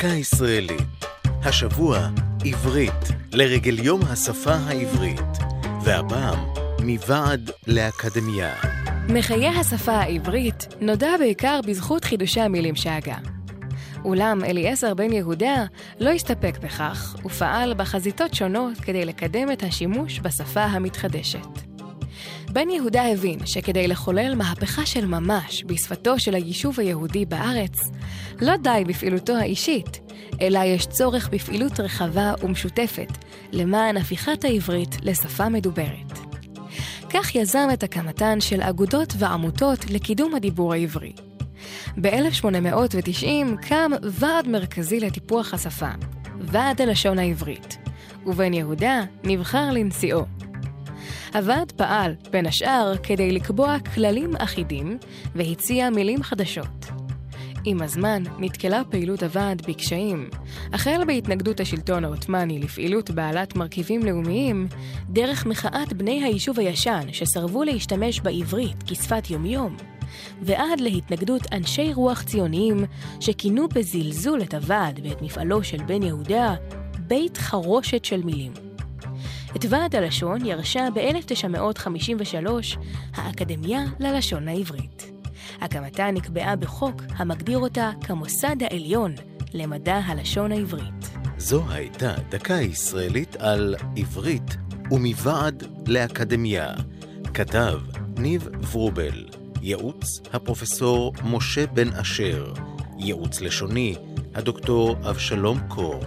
דקה ישראלית. השבוע, עברית, לרגל יום השפה העברית. והפעם, מוועד לאקדמיה. מחיי השפה העברית נודע בעיקר בזכות חידושי המילים שהגה. אולם אליעזר בן יהודה לא הסתפק בכך, ופעל בחזיתות שונות כדי לקדם את השימוש בשפה המתחדשת. בן יהודה הבין שכדי לחולל מהפכה של ממש בשפתו של היישוב היהודי בארץ, לא די בפעילותו האישית, אלא יש צורך בפעילות רחבה ומשותפת למען הפיכת העברית לשפה מדוברת. כך יזם את הקמתן של אגודות ועמותות לקידום הדיבור העברי. ב-1890 קם ועד מרכזי לטיפוח השפה, ועד הלשון העברית, ובן יהודה נבחר לנשיאו. הוועד פעל, בין השאר, כדי לקבוע כללים אחידים והציע מילים חדשות. עם הזמן נתקלה פעילות הוועד בקשיים, החל בהתנגדות השלטון העות'מאני לפעילות בעלת מרכיבים לאומיים, דרך מחאת בני היישוב הישן שסרבו להשתמש בעברית כשפת יומיום, ועד להתנגדות אנשי רוח ציוניים שכינו בזלזול את הוועד ואת מפעלו של בן יהודה בית חרושת של מילים. את ועד הלשון ירשה ב-1953 האקדמיה ללשון העברית. הקמתה נקבעה בחוק המגדיר אותה כמוסד העליון למדע הלשון העברית. זו הייתה דקה ישראלית על עברית ומוועד לאקדמיה. כתב ניב ורובל, ייעוץ הפרופסור משה בן אשר, ייעוץ לשוני הדוקטור אבשלום קור.